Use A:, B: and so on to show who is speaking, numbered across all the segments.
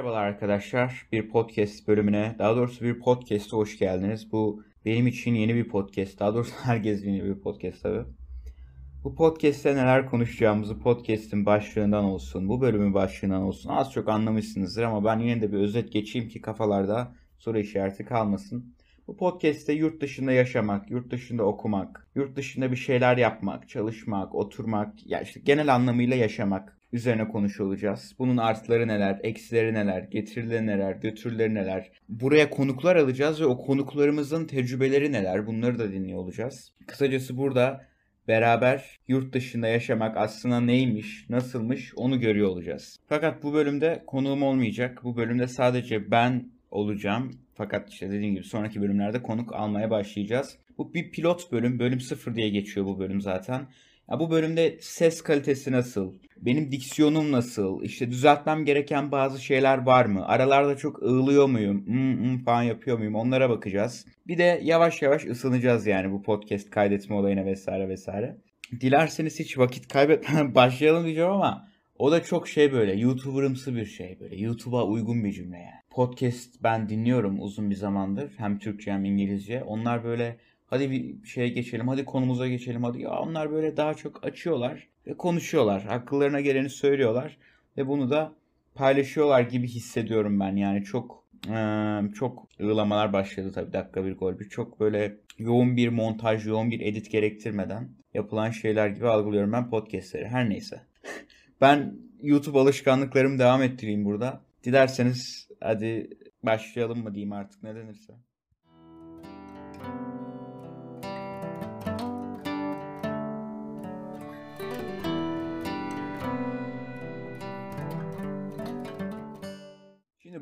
A: Merhabalar arkadaşlar. Bir podcast bölümüne, daha doğrusu bir podcast'e hoş geldiniz. Bu benim için yeni bir podcast. Daha doğrusu herkes yeni bir podcast tabii. Bu podcast'te neler konuşacağımızı podcast'in başlığından olsun, bu bölümün başlığından olsun az çok anlamışsınızdır ama ben yine de bir özet geçeyim ki kafalarda soru işareti kalmasın. Bu podcast'te yurt dışında yaşamak, yurt dışında okumak, yurt dışında bir şeyler yapmak, çalışmak, oturmak, yani işte genel anlamıyla yaşamak üzerine konuşulacağız. Bunun artıları neler, eksileri neler, getirileri neler, götürüleri neler. Buraya konuklar alacağız ve o konuklarımızın tecrübeleri neler bunları da dinliyor olacağız. Kısacası burada beraber yurt dışında yaşamak aslında neymiş, nasılmış onu görüyor olacağız. Fakat bu bölümde konuğum olmayacak. Bu bölümde sadece ben olacağım. Fakat işte dediğim gibi sonraki bölümlerde konuk almaya başlayacağız. Bu bir pilot bölüm. Bölüm 0 diye geçiyor bu bölüm zaten. Ya bu bölümde ses kalitesi nasıl? Benim diksiyonum nasıl? İşte düzeltmem gereken bazı şeyler var mı? Aralarda çok ığlıyor muyum? Hmm, hmm falan yapıyor muyum? Onlara bakacağız. Bir de yavaş yavaş ısınacağız yani bu podcast kaydetme olayına vesaire vesaire. Dilerseniz hiç vakit kaybetmeden başlayalım diyeceğim ama o da çok şey böyle YouTuber'ımsı bir şey böyle. YouTube'a uygun bir cümle yani. Podcast ben dinliyorum uzun bir zamandır. Hem Türkçe hem İngilizce. Onlar böyle hadi bir şeye geçelim, hadi konumuza geçelim, hadi ya onlar böyle daha çok açıyorlar ve konuşuyorlar. Akıllarına geleni söylüyorlar ve bunu da paylaşıyorlar gibi hissediyorum ben. Yani çok çok ığlamalar başladı tabii dakika bir gol bir. Çok böyle yoğun bir montaj, yoğun bir edit gerektirmeden yapılan şeyler gibi algılıyorum ben podcastleri. Her neyse. ben YouTube alışkanlıklarımı devam ettireyim burada. Dilerseniz hadi başlayalım mı diyeyim artık ne denirse. Şimdi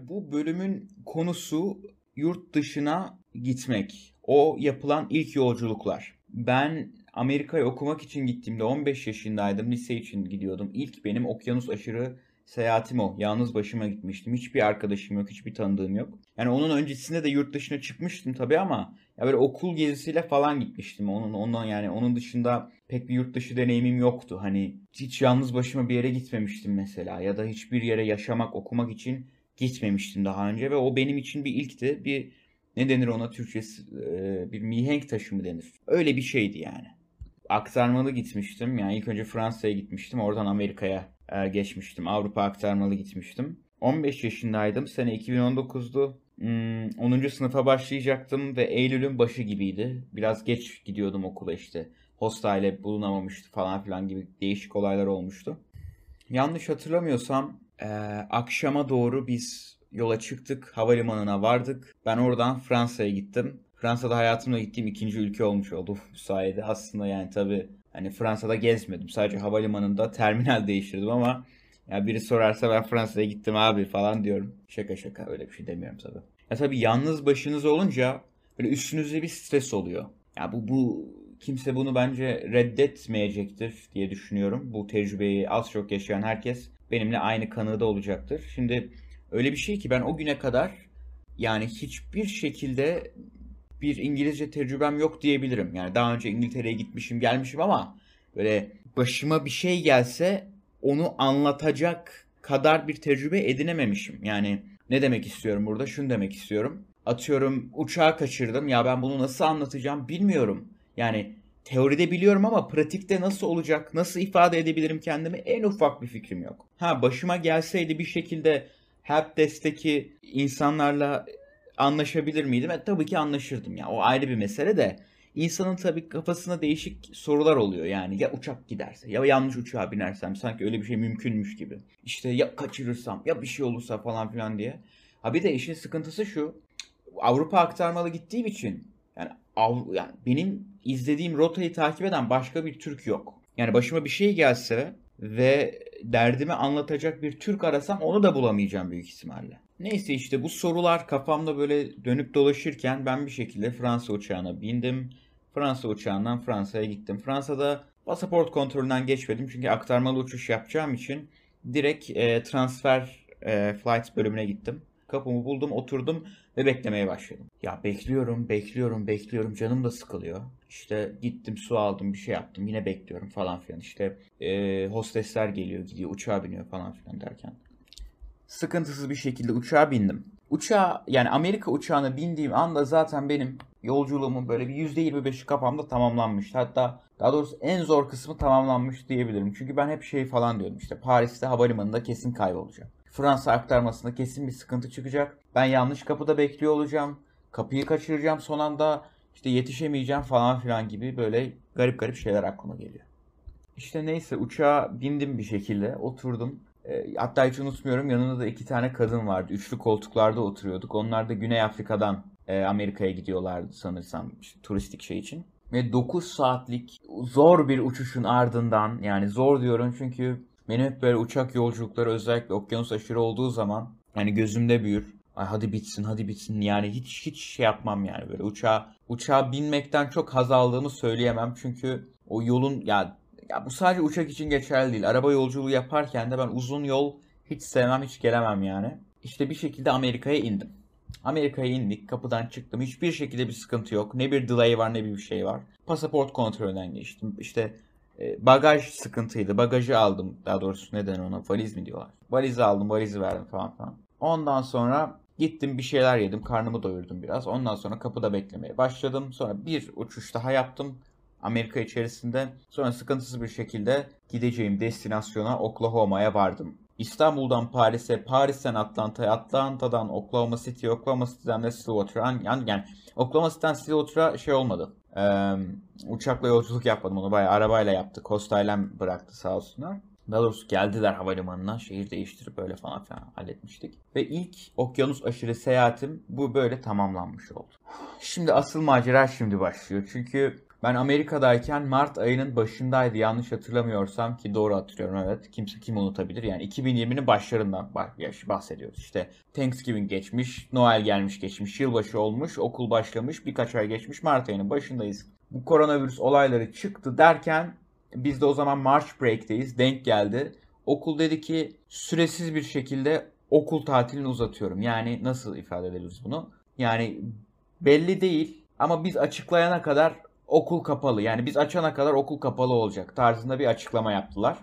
A: bu bölümün konusu yurt dışına gitmek. O yapılan ilk yolculuklar. Ben Amerika'ya okumak için gittiğimde 15 yaşındaydım. Lise için gidiyordum. İlk benim okyanus aşırı seyahatim o. Yalnız başıma gitmiştim. Hiçbir arkadaşım yok, hiçbir tanıdığım yok. Yani onun öncesinde de yurt dışına çıkmıştım tabii ama ya böyle okul gezisiyle falan gitmiştim. Onun ondan yani onun dışında pek bir yurt dışı deneyimim yoktu. Hani hiç yalnız başıma bir yere gitmemiştim mesela ya da hiçbir yere yaşamak, okumak için gitmemiştim daha önce ve o benim için bir ilkti. Bir ne denir ona Türkçesi e, bir mihenk taşı mı denir? Öyle bir şeydi yani. Aktarmalı gitmiştim. Yani ilk önce Fransa'ya gitmiştim. Oradan Amerika'ya e, geçmiştim. Avrupa aktarmalı gitmiştim. 15 yaşındaydım. Sene 2019'du. Hmm, 10. sınıfa başlayacaktım ve Eylül'ün başı gibiydi. Biraz geç gidiyordum okula işte. Hostayla bulunamamıştı falan filan gibi değişik olaylar olmuştu. Yanlış hatırlamıyorsam ee, akşama doğru biz yola çıktık. Havalimanına vardık. Ben oradan Fransa'ya gittim. Fransa'da hayatımda gittiğim ikinci ülke olmuş oldu bu sayede. Aslında yani tabii hani Fransa'da gezmedim. Sadece havalimanında terminal değiştirdim ama ya biri sorarsa ben Fransa'ya gittim abi falan diyorum. Şaka şaka öyle bir şey demiyorum tabii. Ya tabii yalnız başınız olunca böyle üstünüzde bir stres oluyor. Ya bu bu kimse bunu bence reddetmeyecektir diye düşünüyorum. Bu tecrübeyi az çok yaşayan herkes benimle aynı kanıda olacaktır. Şimdi öyle bir şey ki ben o güne kadar yani hiçbir şekilde bir İngilizce tecrübem yok diyebilirim. Yani daha önce İngiltere'ye gitmişim gelmişim ama böyle başıma bir şey gelse onu anlatacak kadar bir tecrübe edinememişim. Yani ne demek istiyorum burada? Şunu demek istiyorum. Atıyorum uçağı kaçırdım. Ya ben bunu nasıl anlatacağım bilmiyorum. Yani teoride biliyorum ama pratikte nasıl olacak, nasıl ifade edebilirim kendimi en ufak bir fikrim yok. Ha başıma gelseydi bir şekilde helpdesk'teki insanlarla anlaşabilir miydim? E, tabii ki anlaşırdım ya. O ayrı bir mesele de. İnsanın tabii kafasına değişik sorular oluyor yani. Ya uçak giderse ya yanlış uçağa binersem sanki öyle bir şey mümkünmüş gibi. İşte ya kaçırırsam ya bir şey olursa falan filan diye. Ha bir de işin sıkıntısı şu. Avrupa aktarmalı gittiğim için yani, av, yani benim izlediğim rotayı takip eden başka bir Türk yok. Yani başıma bir şey gelse ve derdimi anlatacak bir Türk arasam onu da bulamayacağım büyük ihtimalle. Neyse işte bu sorular kafamda böyle dönüp dolaşırken ben bir şekilde Fransa uçağına bindim. Fransa uçağından Fransa'ya gittim. Fransa'da pasaport kontrolünden geçmedim çünkü aktarmalı uçuş yapacağım için direkt e, transfer e, flight bölümüne gittim. Kapımı buldum, oturdum ve beklemeye başladım. Ya bekliyorum, bekliyorum, bekliyorum. Canım da sıkılıyor. İşte gittim su aldım, bir şey yaptım. Yine bekliyorum falan filan. İşte e, hostesler geliyor, gidiyor, uçağa biniyor falan filan derken. sıkıntısız bir şekilde uçağa bindim. Uçağa yani Amerika uçağına bindiğim anda zaten benim yolculuğumun böyle bir %25'i kafamda tamamlanmıştı. Hatta daha doğrusu en zor kısmı tamamlanmış diyebilirim. Çünkü ben hep şey falan diyordum işte Paris'te havalimanında kesin kaybolacağım. Fransa aktarmasında kesin bir sıkıntı çıkacak. Ben yanlış kapıda bekliyor olacağım. Kapıyı kaçıracağım son anda işte yetişemeyeceğim falan filan gibi böyle garip garip şeyler aklıma geliyor. İşte neyse uçağa bindim bir şekilde oturdum. E, hatta hiç unutmuyorum yanında da iki tane kadın vardı. Üçlü koltuklarda oturuyorduk. Onlar da Güney Afrika'dan e, Amerika'ya gidiyorlardı sanırsam işte, turistik şey için. Ve 9 saatlik zor bir uçuşun ardından yani zor diyorum çünkü benim hep böyle uçak yolculukları özellikle okyanus aşırı olduğu zaman yani gözümde büyür. Ay hadi bitsin hadi bitsin yani hiç hiç şey yapmam yani böyle uçağa uçağa binmekten çok haz aldığımı söyleyemem çünkü o yolun ya ya bu sadece uçak için geçerli değil. Araba yolculuğu yaparken de ben uzun yol hiç sevmem hiç gelemem yani. İşte bir şekilde Amerika'ya indim. Amerika'ya indik. Kapıdan çıktım. Hiçbir şekilde bir sıkıntı yok. Ne bir delay var ne bir şey var. Pasaport kontrolünden geçtim. İşte bagaj sıkıntıydı. Bagajı aldım. Daha doğrusu neden ona? Valiz mi diyorlar? Valizi aldım. Valizi verdim falan falan. Ondan sonra gittim bir şeyler yedim. Karnımı doyurdum biraz. Ondan sonra kapıda beklemeye başladım. Sonra bir uçuş daha yaptım. Amerika içerisinde. Sonra sıkıntısız bir şekilde gideceğim destinasyona Oklahoma'ya vardım. İstanbul'dan Paris'e, Paris'ten Atlanta'ya, Atlanta'dan Oklahoma City, Oklahoma City'den de Stillwater'a yani, yani Oklahoma City'den Stillwater'a şey olmadı. Ee, uçakla yolculuk yapmadım onu bayağı arabayla yaptık. Hostayla bıraktı sağ olsunlar. Daha doğrusu geldiler havalimanına şehir değiştirip böyle falan filan halletmiştik. Ve ilk okyanus aşırı seyahatim bu böyle tamamlanmış oldu. Şimdi asıl macera şimdi başlıyor. Çünkü ben Amerika'dayken Mart ayının başındaydı yanlış hatırlamıyorsam ki doğru hatırlıyorum evet. Kimse kim unutabilir yani 2020'nin başlarından bahsediyoruz. İşte Thanksgiving geçmiş, Noel gelmiş geçmiş, yılbaşı olmuş, okul başlamış, birkaç ay geçmiş Mart ayının başındayız. Bu koronavirüs olayları çıktı derken biz de o zaman March break'teyiz denk geldi. Okul dedi ki süresiz bir şekilde okul tatilini uzatıyorum. Yani nasıl ifade ederiz bunu? Yani belli değil ama biz açıklayana kadar okul kapalı. Yani biz açana kadar okul kapalı olacak tarzında bir açıklama yaptılar.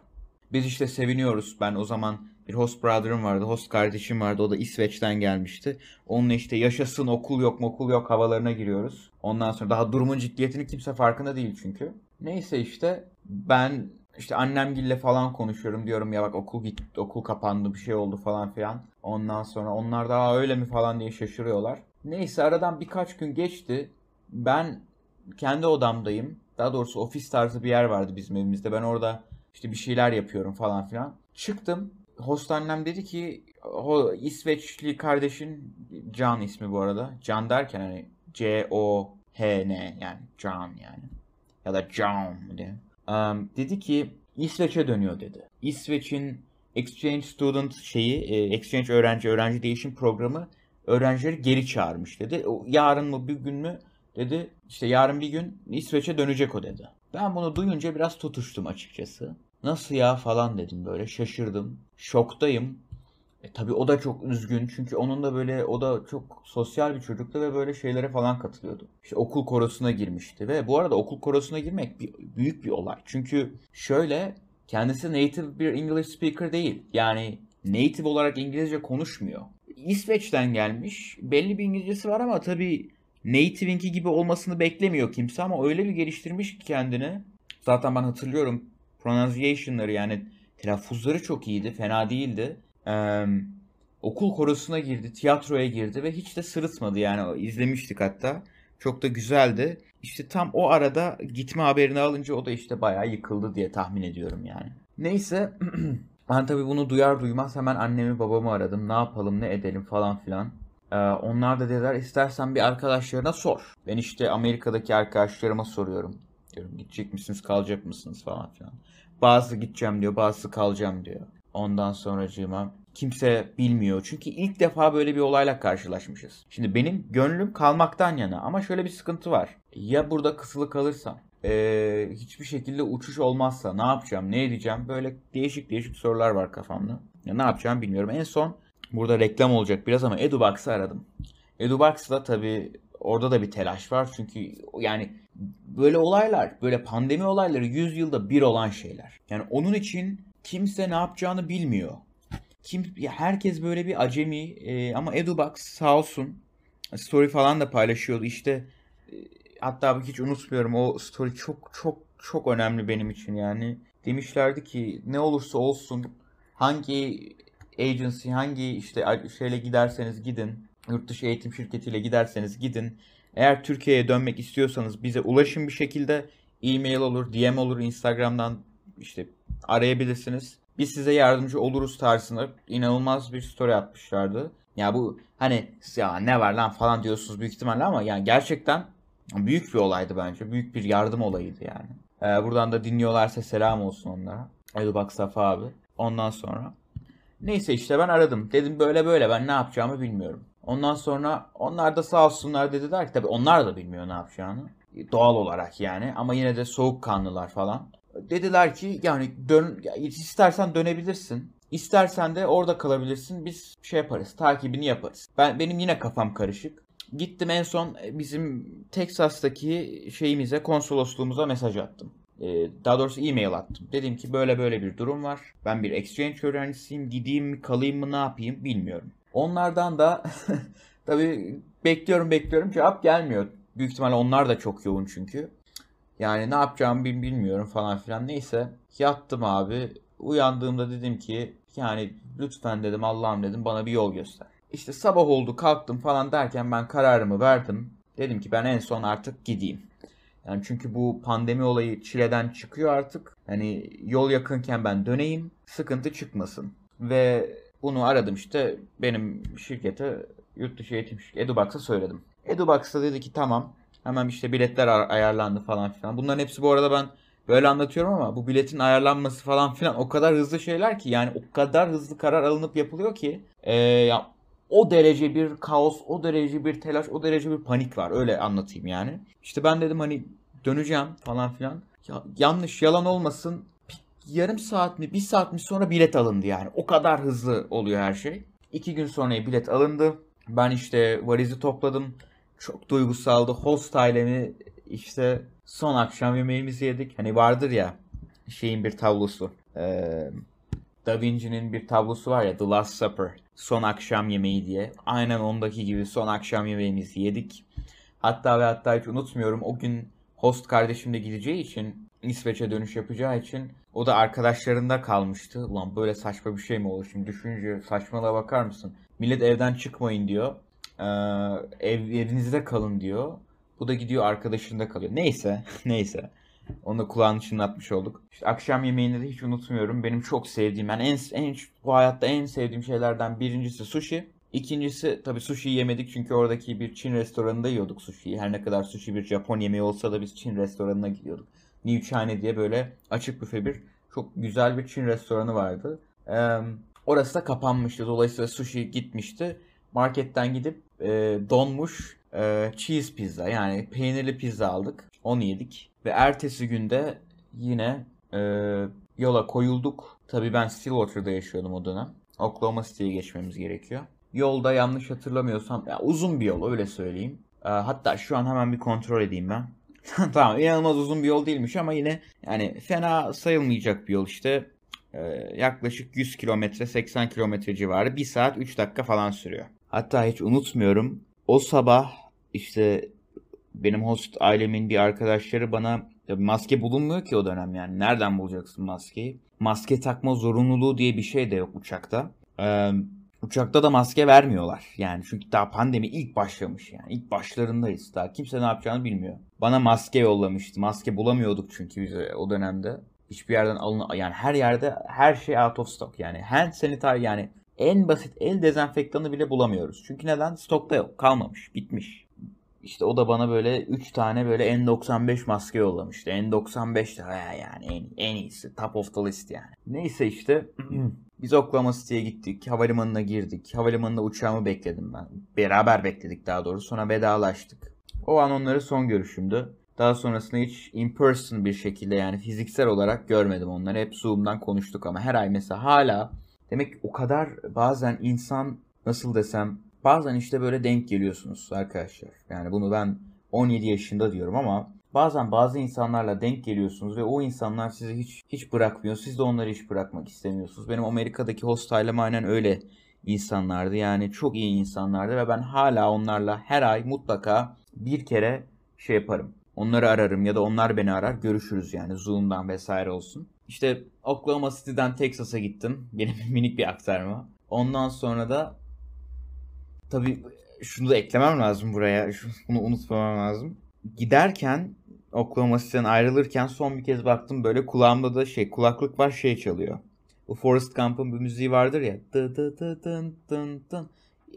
A: Biz işte seviniyoruz. Ben o zaman bir host brother'ım vardı, host kardeşim vardı. O da İsveç'ten gelmişti. Onunla işte yaşasın okul yok okul yok havalarına giriyoruz. Ondan sonra daha durumun ciddiyetini kimse farkında değil çünkü. Neyse işte ben işte annemgille falan konuşuyorum diyorum ya bak okul gitti okul kapandı bir şey oldu falan filan. Ondan sonra onlar da öyle mi falan diye şaşırıyorlar. Neyse aradan birkaç gün geçti. Ben kendi odamdayım. Daha doğrusu ofis tarzı bir yer vardı bizim evimizde. Ben orada işte bir şeyler yapıyorum falan filan. Çıktım. Host annem dedi ki o İsveçli kardeşin Can ismi bu arada. Can derken hani C O H N yani Can yani. Ya da Can diye. Um, dedi ki İsveç'e dönüyor dedi. İsveç'in Exchange Student şeyi, e, Exchange öğrenci öğrenci değişim programı öğrencileri geri çağırmış dedi. Yarın mı bir gün mü Dedi işte yarın bir gün İsveç'e dönecek o dedi. Ben bunu duyunca biraz tutuştum açıkçası. Nasıl ya falan dedim böyle şaşırdım. Şoktayım. E tabi o da çok üzgün çünkü onun da böyle o da çok sosyal bir çocuktu ve böyle şeylere falan katılıyordu. İşte okul korosuna girmişti ve bu arada okul korosuna girmek bir, büyük bir olay. Çünkü şöyle kendisi native bir English speaker değil. Yani native olarak İngilizce konuşmuyor. İsveç'ten gelmiş. Belli bir İngilizcesi var ama tabii native'inki gibi olmasını beklemiyor kimse ama öyle bir geliştirmiş ki kendini. Zaten ben hatırlıyorum pronunciation'ları yani telaffuzları çok iyiydi, fena değildi. Ee, okul korosuna girdi, tiyatroya girdi ve hiç de sırıtmadı yani izlemiştik hatta. Çok da güzeldi. İşte tam o arada gitme haberini alınca o da işte bayağı yıkıldı diye tahmin ediyorum yani. Neyse ben tabii bunu duyar duymaz hemen annemi babamı aradım. Ne yapalım ne edelim falan filan. Ee, onlar da dediler istersen bir arkadaşlarına sor. Ben işte Amerika'daki arkadaşlarıma soruyorum. Diyorum gidecek misiniz kalacak mısınız falan filan. Bazı gideceğim diyor bazısı kalacağım diyor. Ondan sonracığıma kimse bilmiyor. Çünkü ilk defa böyle bir olayla karşılaşmışız. Şimdi benim gönlüm kalmaktan yana ama şöyle bir sıkıntı var. Ya burada kısılı kalırsam ee, hiçbir şekilde uçuş olmazsa ne yapacağım ne edeceğim böyle değişik değişik sorular var kafamda. Ya ne yapacağım bilmiyorum. En son Burada reklam olacak biraz ama EduBox'ı aradım. EduBox'da tabii orada da bir telaş var. Çünkü yani böyle olaylar, böyle pandemi olayları 100 yılda bir olan şeyler. Yani onun için kimse ne yapacağını bilmiyor. kim herkes böyle bir acemi e, ama Edubox sağ olsun story falan da paylaşıyordu. İşte e, hatta hiç unutmuyorum o story çok çok çok önemli benim için yani. Demişlerdi ki ne olursa olsun hangi agency hangi işte şeyle giderseniz gidin yurt dışı eğitim şirketiyle giderseniz gidin. Eğer Türkiye'ye dönmek istiyorsanız bize ulaşın bir şekilde e-mail olur, DM olur, Instagram'dan işte arayabilirsiniz. Biz size yardımcı oluruz tarzında inanılmaz bir story atmışlardı. Ya bu hani ya ne var lan falan diyorsunuz büyük ihtimalle ama yani gerçekten büyük bir olaydı bence. Büyük bir yardım olayıydı yani. Ee, buradan da dinliyorlarsa selam olsun onlara. Hadi bak Safa abi. Ondan sonra. Neyse işte ben aradım. Dedim böyle böyle ben ne yapacağımı bilmiyorum. Ondan sonra onlar da sağ olsunlar dediler ki tabii onlar da bilmiyor ne yapacağını. Doğal olarak yani ama yine de soğukkanlılar falan. Dediler ki yani dön istersen dönebilirsin. İstersen de orada kalabilirsin. Biz şey yaparız. Takibini yaparız. Ben benim yine kafam karışık. Gittim en son bizim Texas'taki şeyimize, konsolosluğumuza mesaj attım. Ee, daha doğrusu e-mail attım. Dedim ki böyle böyle bir durum var. Ben bir exchange öğrencisiyim. Gideyim mi kalayım mı ne yapayım bilmiyorum. Onlardan da tabii bekliyorum bekliyorum cevap gelmiyor. Büyük ihtimalle onlar da çok yoğun çünkü. Yani ne yapacağımı bilmiyorum falan filan. Neyse yattım abi. Uyandığımda dedim ki yani lütfen dedim Allah'ım dedim bana bir yol göster. İşte sabah oldu kalktım falan derken ben kararımı verdim. Dedim ki ben en son artık gideyim. Yani çünkü bu pandemi olayı çileden çıkıyor artık. Hani yol yakınken ben döneyim, sıkıntı çıkmasın. Ve bunu aradım işte benim şirkete yurt dışı eğitim şirketi Edubox'a söyledim. Edubox da dedi ki tamam hemen işte biletler ayarlandı falan filan. Bunların hepsi bu arada ben böyle anlatıyorum ama bu biletin ayarlanması falan filan o kadar hızlı şeyler ki yani o kadar hızlı karar alınıp yapılıyor ki e, ya o derece bir kaos, o derece bir telaş, o derece bir panik var. Öyle anlatayım yani. İşte ben dedim hani döneceğim falan filan. Ya, yanlış yalan olmasın yarım saat mi bir saat mi sonra bilet alındı yani. O kadar hızlı oluyor her şey. İki gün sonra bilet alındı. Ben işte valizi topladım. Çok duygusaldı. Host ailemi işte son akşam yemeğimizi yedik. Hani vardır ya şeyin bir tablosu. Ee, Da Vinci'nin bir tablosu var ya The Last Supper. Son akşam yemeği diye. Aynen ondaki gibi son akşam yemeğimizi yedik. Hatta ve hatta hiç unutmuyorum o gün host kardeşim de gideceği için İsveç'e dönüş yapacağı için o da arkadaşlarında kalmıştı. Ulan böyle saçma bir şey mi olur şimdi düşünce saçmalığa bakar mısın? Millet evden çıkmayın diyor. Ee, ev, evinizde kalın diyor. Bu da gidiyor arkadaşında kalıyor. Neyse neyse. Onu da kulağını çınlatmış olduk. İşte akşam yemeğini de hiç unutmuyorum. Benim çok sevdiğim, yani en, en bu hayatta en sevdiğim şeylerden birincisi sushi. İkincisi tabii sushi yemedik çünkü oradaki bir Çin restoranında yiyorduk sushi'yi. Her ne kadar sushi bir Japon yemeği olsa da biz Çin restoranına gidiyorduk. Niuchane diye böyle açık büfe bir çok güzel bir Çin restoranı vardı. Ee, orası da kapanmıştı. Dolayısıyla sushi gitmişti. Marketten gidip e, donmuş e, cheese pizza yani peynirli pizza aldık. Onu yedik. Ve ertesi günde yine e, yola koyulduk. Tabii ben Stillwater'da yaşıyordum o dönem. Oklahoma City'ye geçmemiz gerekiyor. Yolda yanlış hatırlamıyorsam ya uzun bir yol öyle söyleyeyim. E, hatta şu an hemen bir kontrol edeyim ben. tamam inanılmaz uzun bir yol değilmiş ama yine yani fena sayılmayacak bir yol işte. Ee, yaklaşık 100 kilometre 80 kilometre civarı 1 saat 3 dakika falan sürüyor. Hatta hiç unutmuyorum o sabah işte benim host ailemin bir arkadaşları bana maske bulunmuyor ki o dönem yani. Nereden bulacaksın maskeyi? Maske takma zorunluluğu diye bir şey de yok uçakta. Ee, uçakta da maske vermiyorlar. Yani çünkü daha pandemi ilk başlamış yani. İlk başlarındayız. Daha kimse ne yapacağını bilmiyor. Bana maske yollamıştı. Maske bulamıyorduk çünkü biz o dönemde. Hiçbir yerden alın yani her yerde her şey out of stock yani. Hand sanitizer yani en basit el dezenfektanı bile bulamıyoruz. Çünkü neden? Stokta yok. Kalmamış. Bitmiş. İşte o da bana böyle 3 tane böyle N95 maske yollamıştı. N95 de yani en, en iyisi. Top of the list yani. Neyse işte biz Oklahoma City'ye gittik. Havalimanına girdik. Havalimanında uçağımı bekledim ben. Beraber bekledik daha doğrusu. Sonra vedalaştık. O an onları son görüşümdü. Daha sonrasında hiç in person bir şekilde yani fiziksel olarak görmedim onları. Hep Zoom'dan konuştuk ama her ay mesela hala demek o kadar bazen insan nasıl desem bazen işte böyle denk geliyorsunuz arkadaşlar. Yani bunu ben 17 yaşında diyorum ama bazen bazı insanlarla denk geliyorsunuz ve o insanlar sizi hiç hiç bırakmıyor. Siz de onları hiç bırakmak istemiyorsunuz. Benim Amerika'daki hostile'ım aynen öyle insanlardı. Yani çok iyi insanlardı ve ben hala onlarla her ay mutlaka bir kere şey yaparım. Onları ararım ya da onlar beni arar. Görüşürüz yani Zoom'dan vesaire olsun. İşte Oklahoma City'den Texas'a gittim. Benim minik bir aktarma. Ondan sonra da tabii şunu da eklemem lazım buraya. Bunu unutmamam lazım. Giderken Oklahoma City'den ayrılırken son bir kez baktım böyle kulağımda da şey kulaklık var şey çalıyor. Bu Forrest Gump'ın bir müziği vardır ya. Dı dı dı dın dın dın.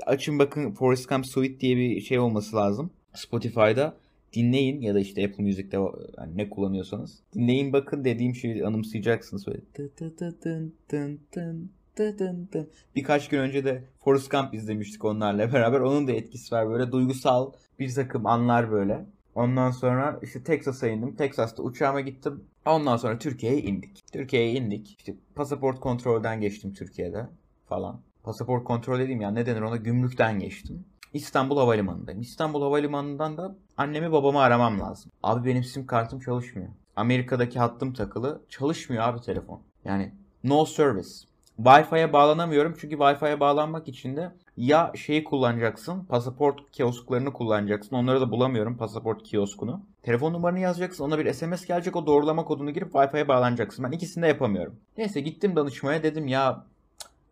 A: Açın bakın Forrest Gump Suite diye bir şey olması lazım. Spotify'da dinleyin ya da işte Apple Music'te yani ne kullanıyorsanız. Dinleyin bakın dediğim şeyi anımsayacaksınız. Böyle. Dı dı dı dın dın dın dı dın dın. Birkaç gün önce de Forrest Gump izlemiştik onlarla beraber. Onun da etkisi var böyle duygusal bir takım anlar böyle. Ondan sonra işte Texas'a indim. Texas'ta uçağıma gittim. Ondan sonra Türkiye'ye indik. Türkiye'ye indik. İşte pasaport kontrolden geçtim Türkiye'de falan. Pasaport kontrol dediğim ya ne denir ona gümrükten geçtim. İstanbul Havalimanı'ndayım. İstanbul Havalimanı'ndan da annemi babamı aramam lazım. Abi benim sim kartım çalışmıyor. Amerika'daki hattım takılı. Çalışmıyor abi telefon. Yani no service. Wi-Fi'ye bağlanamıyorum çünkü Wi-Fi'ye bağlanmak için de ya şeyi kullanacaksın, pasaport kiosklarını kullanacaksın. Onları da bulamıyorum pasaport kioskunu. Telefon numaranı yazacaksın, ona bir SMS gelecek, o doğrulama kodunu girip Wi-Fi'ye bağlanacaksın. Ben ikisini de yapamıyorum. Neyse gittim danışmaya dedim ya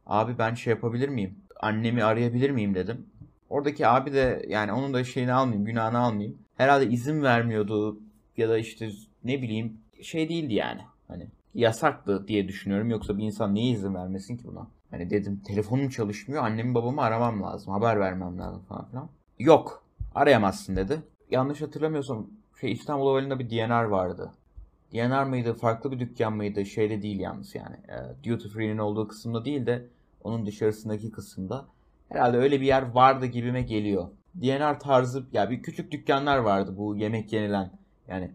A: abi ben şey yapabilir miyim? Annemi arayabilir miyim dedim. Oradaki abi de yani onun da şeyini almayayım, günahını almayayım. Herhalde izin vermiyordu ya da işte ne bileyim şey değildi yani. Hani yasaktı diye düşünüyorum. Yoksa bir insan niye izin vermesin ki buna? Hani dedim telefonum çalışmıyor. Annemi babamı aramam lazım. Haber vermem lazım falan filan. Yok. Arayamazsın dedi. Yanlış hatırlamıyorsam şey İstanbul Havalimanı'nda bir DNR vardı. DNR mıydı? Farklı bir dükkan mıydı? Şeyde değil yalnız yani. E, duty free'nin olduğu kısımda değil de onun dışarısındaki kısımda. Herhalde öyle bir yer vardı gibime geliyor. DNR tarzı ya bir küçük dükkanlar vardı bu yemek yenilen. Yani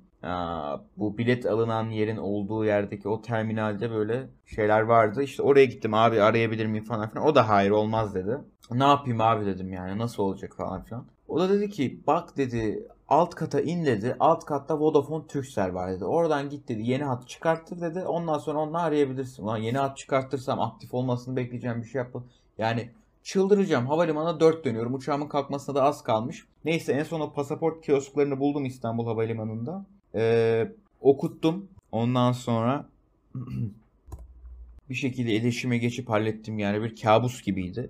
A: bu bilet alınan yerin olduğu yerdeki o terminalde böyle şeyler vardı. İşte oraya gittim abi arayabilir miyim falan filan. O da hayır olmaz dedi. Ne yapayım abi dedim yani nasıl olacak falan filan. O da dedi ki bak dedi alt kata in dedi. Alt katta Vodafone Turkcell var dedi. Oradan git dedi yeni hat çıkarttır dedi. Ondan sonra onu arayabilirsin. Ulan yeni hat çıkarttırsam aktif olmasını bekleyeceğim bir şey yapalım. Yani Çıldıracağım. Havalimanına 4 dönüyorum. Uçağımın kalkmasına da az kalmış. Neyse en son o pasaport kiosklarını buldum İstanbul Havalimanı'nda. Ee, okuttum. Ondan sonra bir şekilde iletişime geçip hallettim. Yani bir kabus gibiydi.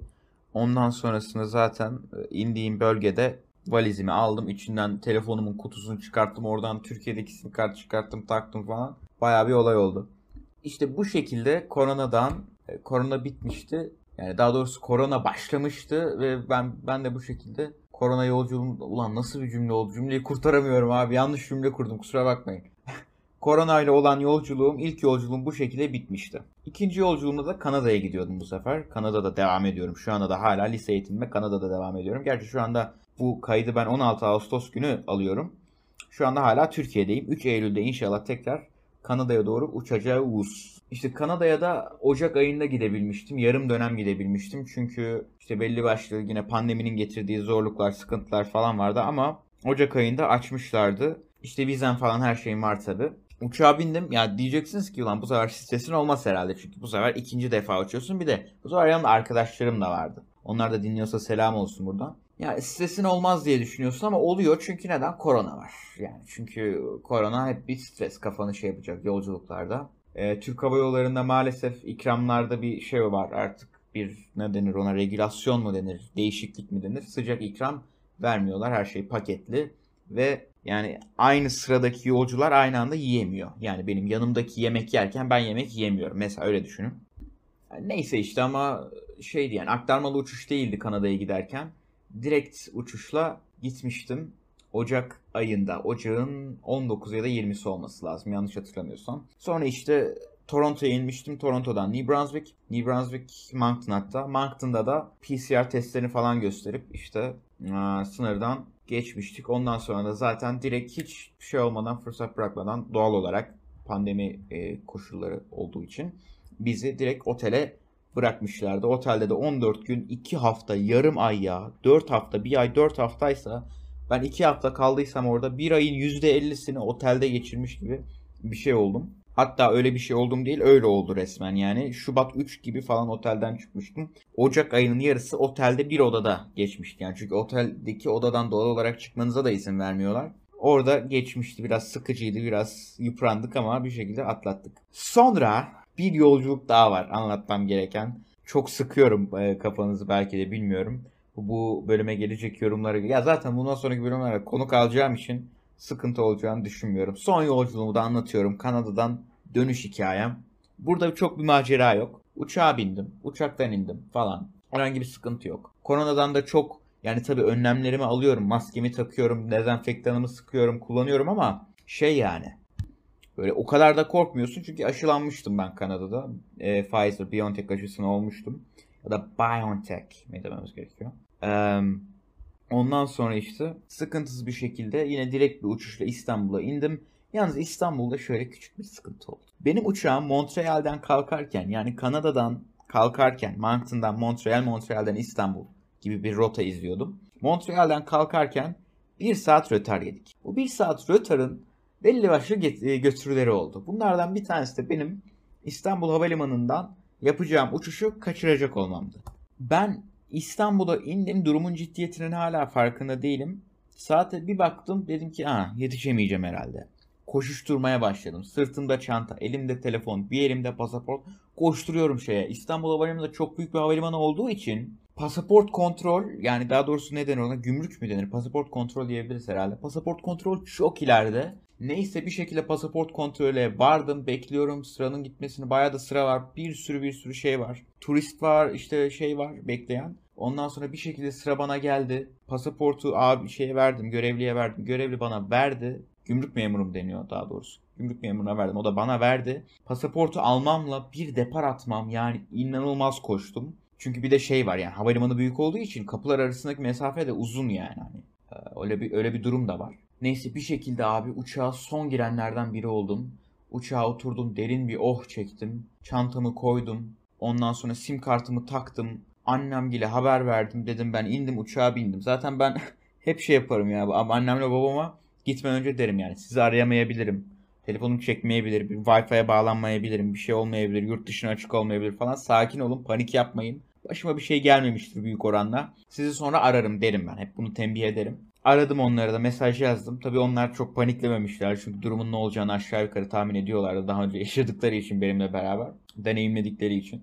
A: Ondan sonrasında zaten e, indiğim bölgede valizimi aldım. İçinden telefonumun kutusunu çıkarttım. Oradan Türkiye'deki sim kart çıkarttım taktım falan. Baya bir olay oldu. İşte bu şekilde koronadan, e, korona bitmişti. Yani daha doğrusu korona başlamıştı ve ben ben de bu şekilde korona yolculuğum ulan nasıl bir cümle oldu? Cümleyi kurtaramıyorum abi. Yanlış cümle kurdum. Kusura bakmayın. korona ile olan yolculuğum, ilk yolculuğum bu şekilde bitmişti. İkinci yolculuğumda da Kanada'ya gidiyordum bu sefer. Kanada'da devam ediyorum. Şu anda da hala lise eğitimime Kanada'da devam ediyorum. Gerçi şu anda bu kaydı ben 16 Ağustos günü alıyorum. Şu anda hala Türkiye'deyim. 3 Eylül'de inşallah tekrar Kanada'ya doğru uçacağız. İşte Kanada'ya da Ocak ayında gidebilmiştim. Yarım dönem gidebilmiştim. Çünkü işte belli başlı yine pandeminin getirdiği zorluklar, sıkıntılar falan vardı ama Ocak ayında açmışlardı. İşte vizen falan her şeyim var tabi. Uçağa bindim. Ya diyeceksiniz ki ulan bu sefer stresin olmaz herhalde. Çünkü bu sefer ikinci defa uçuyorsun. Bir de bu sefer yanımda arkadaşlarım da vardı. Onlar da dinliyorsa selam olsun buradan. Ya stresin olmaz diye düşünüyorsun ama oluyor çünkü neden? Korona var. Yani çünkü korona hep bir stres kafanı şey yapacak yolculuklarda. Ee, Türk Hava Yolları'nda maalesef ikramlarda bir şey var artık bir ne denir ona regülasyon mu denir değişiklik mi denir sıcak ikram vermiyorlar her şey paketli ve yani aynı sıradaki yolcular aynı anda yiyemiyor. Yani benim yanımdaki yemek yerken ben yemek yiyemiyorum. Mesela öyle düşünün. Yani neyse işte ama şeydi yani aktarmalı uçuş değildi Kanada'ya giderken direkt uçuşla gitmiştim. Ocak ayında. Ocağın 19 ya da 20'si olması lazım yanlış hatırlamıyorsam. Sonra işte Toronto'ya inmiştim. Toronto'dan New Brunswick. New Brunswick Moncton hatta. Moncton'da da PCR testlerini falan gösterip işte aa, sınırdan geçmiştik. Ondan sonra da zaten direkt hiç şey olmadan fırsat bırakmadan doğal olarak pandemi e, koşulları olduğu için bizi direkt otele bırakmışlardı. Otelde de 14 gün 2 hafta yarım ay ya 4 hafta bir ay 4 haftaysa Ben iki hafta kaldıysam orada bir ayın %50'sini otelde geçirmiş gibi bir şey oldum. Hatta öyle bir şey oldum değil öyle oldu resmen yani. Şubat 3 gibi falan otelden çıkmıştım. Ocak ayının yarısı otelde bir odada geçmişti. Yani çünkü oteldeki odadan doğal olarak çıkmanıza da izin vermiyorlar. Orada geçmişti. Biraz sıkıcıydı. Biraz yıprandık ama bir şekilde atlattık. Sonra bir yolculuk daha var anlatmam gereken. Çok sıkıyorum e, kafanızı belki de bilmiyorum. Bu bölüme gelecek yorumları. Ya zaten bundan sonraki bölümlerde konuk alacağım için sıkıntı olacağını düşünmüyorum. Son yolculuğumu da anlatıyorum. Kanada'dan dönüş hikayem. Burada çok bir macera yok. Uçağa bindim. Uçaktan indim falan. Herhangi bir sıkıntı yok. Koronadan da çok yani tabii önlemlerimi alıyorum. Maskemi takıyorum. Dezenfektanımı sıkıyorum. Kullanıyorum ama şey yani. Böyle o kadar da korkmuyorsun. Çünkü aşılanmıştım ben Kanada'da. E, Pfizer, BioNTech aşısını olmuştum. Ya da BioNTech mi dememiz gerekiyor. Eee Ondan sonra işte sıkıntısız bir şekilde yine direkt bir uçuşla İstanbul'a indim. Yalnız İstanbul'da şöyle küçük bir sıkıntı oldu. Benim uçağım Montreal'den kalkarken yani Kanada'dan kalkarken Moncton'dan Montreal, Montreal'den İstanbul gibi bir rota izliyordum. Montreal'den kalkarken bir saat rötar yedik. Bu bir saat rötarın belli başlı e, götürüleri oldu. Bunlardan bir tanesi de benim İstanbul Havalimanı'ndan yapacağım uçuşu kaçıracak olmamdı. Ben İstanbul'a indim. Durumun ciddiyetinin hala farkında değilim. Saate bir baktım dedim ki ha yetişemeyeceğim herhalde. Koşuşturmaya başladım. Sırtımda çanta, elimde telefon, bir elimde pasaport. Koşturuyorum şeye. İstanbul Havalimanı çok büyük bir havalimanı olduğu için pasaport kontrol yani daha doğrusu ne denir ona gümrük mü denir? Pasaport kontrol diyebiliriz herhalde. Pasaport kontrol çok ileride. Neyse bir şekilde pasaport kontrole vardım. Bekliyorum sıranın gitmesini. Bayağı da sıra var. Bir sürü bir sürü şey var. Turist var işte şey var bekleyen. Ondan sonra bir şekilde sıra bana geldi. Pasaportu abi şeye verdim, görevliye verdim. Görevli bana verdi. Gümrük memurum deniyor daha doğrusu. Gümrük memuruna verdim. O da bana verdi. Pasaportu almamla bir depar atmam yani inanılmaz koştum. Çünkü bir de şey var yani havalimanı büyük olduğu için kapılar arasındaki mesafe de uzun yani hani. Ee, öyle bir öyle bir durum da var. Neyse bir şekilde abi uçağa son girenlerden biri oldum. Uçağa oturdum derin bir oh çektim. Çantamı koydum. Ondan sonra sim kartımı taktım. Annemgile haber verdim. Dedim ben indim uçağa bindim. Zaten ben hep şey yaparım ya. Annemle babama gitmeden önce derim yani. Sizi arayamayabilirim. Telefonum çekmeyebilir. Bir Wi-Fi'ye bağlanmayabilirim. Bir şey olmayabilir. Yurt dışına açık olmayabilir falan. Sakin olun. Panik yapmayın. Başıma bir şey gelmemiştir büyük oranda. Sizi sonra ararım derim ben. Hep bunu tembih ederim. Aradım onlara da mesaj yazdım. Tabii onlar çok paniklememişler. Çünkü durumun ne olacağını aşağı yukarı tahmin ediyorlardı. Daha önce yaşadıkları için benimle beraber. Deneyimledikleri için.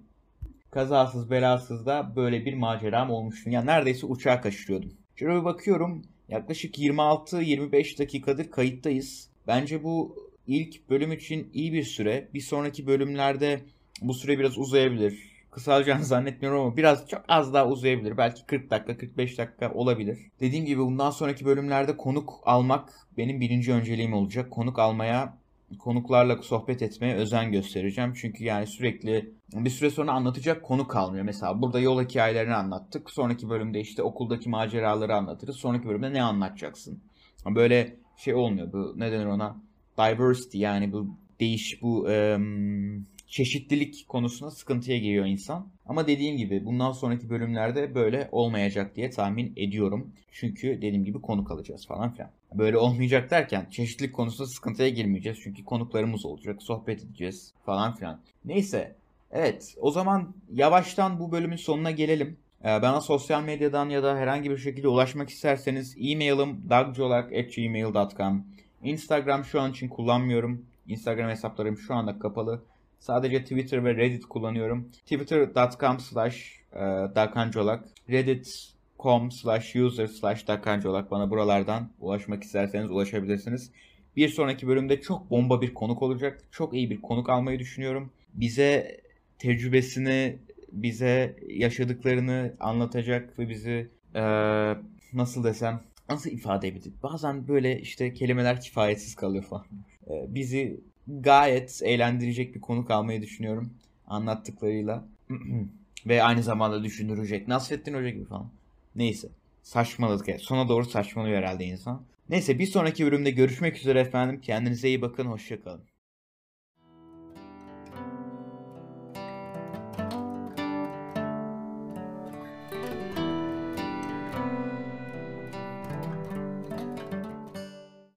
A: Kazasız belasız da böyle bir maceram olmuştu. Yani neredeyse uçağa kaçırıyordum. Şöyle bir bakıyorum. Yaklaşık 26-25 dakikadır kayıttayız. Bence bu ilk bölüm için iyi bir süre. Bir sonraki bölümlerde bu süre biraz uzayabilir kısalacağını zannetmiyorum ama biraz çok az daha uzayabilir. Belki 40 dakika 45 dakika olabilir. Dediğim gibi bundan sonraki bölümlerde konuk almak benim birinci önceliğim olacak. Konuk almaya konuklarla sohbet etmeye özen göstereceğim. Çünkü yani sürekli bir süre sonra anlatacak konu kalmıyor. Mesela burada yol hikayelerini anlattık. Sonraki bölümde işte okuldaki maceraları anlatırız. Sonraki bölümde ne anlatacaksın? Böyle şey olmuyor. Bu ne denir ona? Diversity yani bu değiş bu um, çeşitlilik konusunda sıkıntıya giriyor insan. Ama dediğim gibi bundan sonraki bölümlerde böyle olmayacak diye tahmin ediyorum. Çünkü dediğim gibi konuk alacağız falan filan. Böyle olmayacak derken çeşitlilik konusunda sıkıntıya girmeyeceğiz. Çünkü konuklarımız olacak, sohbet edeceğiz falan filan. Neyse. Evet o zaman yavaştan bu bölümün sonuna gelelim. Ee, bana sosyal medyadan ya da herhangi bir şekilde ulaşmak isterseniz e-mailim dagcolak.gmail.com Instagram şu an için kullanmıyorum. Instagram hesaplarım şu anda kapalı. Sadece Twitter ve Reddit kullanıyorum. Twitter.com slash e, dakancolak. Reddit.com slash user slash dakancolak. Bana buralardan ulaşmak isterseniz ulaşabilirsiniz. Bir sonraki bölümde çok bomba bir konuk olacak. Çok iyi bir konuk almayı düşünüyorum. Bize tecrübesini, bize yaşadıklarını anlatacak ve bizi e, nasıl desem nasıl ifade edebilir? Bazen böyle işte kelimeler kifayetsiz kalıyor falan. E, bizi gayet eğlendirecek bir konu kalmayı düşünüyorum anlattıklarıyla. Ve aynı zamanda düşündürecek. Nasrettin Hoca gibi falan. Neyse. Saçmaladık. Yani. Sona doğru saçmalıyor herhalde insan. Neyse bir sonraki bölümde görüşmek üzere efendim. Kendinize iyi bakın. Hoşçakalın.